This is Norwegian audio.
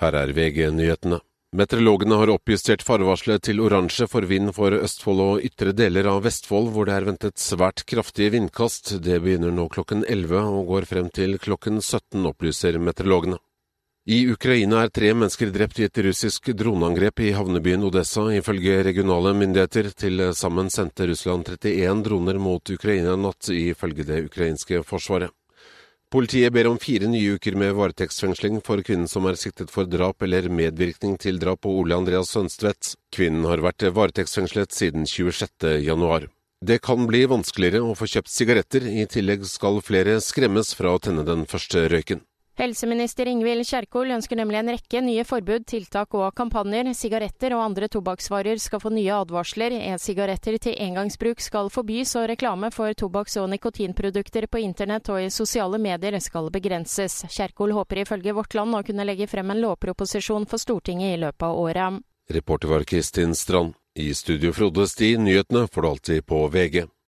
Her er VG-nyhetene. Meteorologene har oppjustert farevarselet til oransje for vind for Østfold og ytre deler av Vestfold, hvor det er ventet svært kraftige vindkast. Det begynner nå klokken 11 og går frem til klokken 17, opplyser meteorologene. I Ukraina er tre mennesker drept i et russisk droneangrep i havnebyen Odessa. Ifølge regionale myndigheter til sammen sendte Russland 31 droner mot Ukraina natt, ifølge det ukrainske forsvaret. Politiet ber om fire nye uker med varetektsfengsling for kvinnen som er siktet for drap eller medvirkning til drap på Ole Andreas Sønstvedt. Kvinnen har vært varetektsfengslet siden 26. januar. Det kan bli vanskeligere å få kjøpt sigaretter, i tillegg skal flere skremmes fra å tenne den første røyken. Helseminister Ingvild Kjerkol ønsker nemlig en rekke nye forbud, tiltak og kampanjer. Sigaretter og andre tobakksvarer skal få nye advarsler. E-sigaretter til engangsbruk skal forbys, og reklame for tobakks- og nikotinprodukter på internett og i sosiale medier skal begrenses. Kjerkol håper ifølge Vårt Land å kunne legge frem en lovproposisjon for Stortinget i løpet av året. Reporter var Kristin Strand. I studio Frode Sti, nyhetene får du alltid på VG.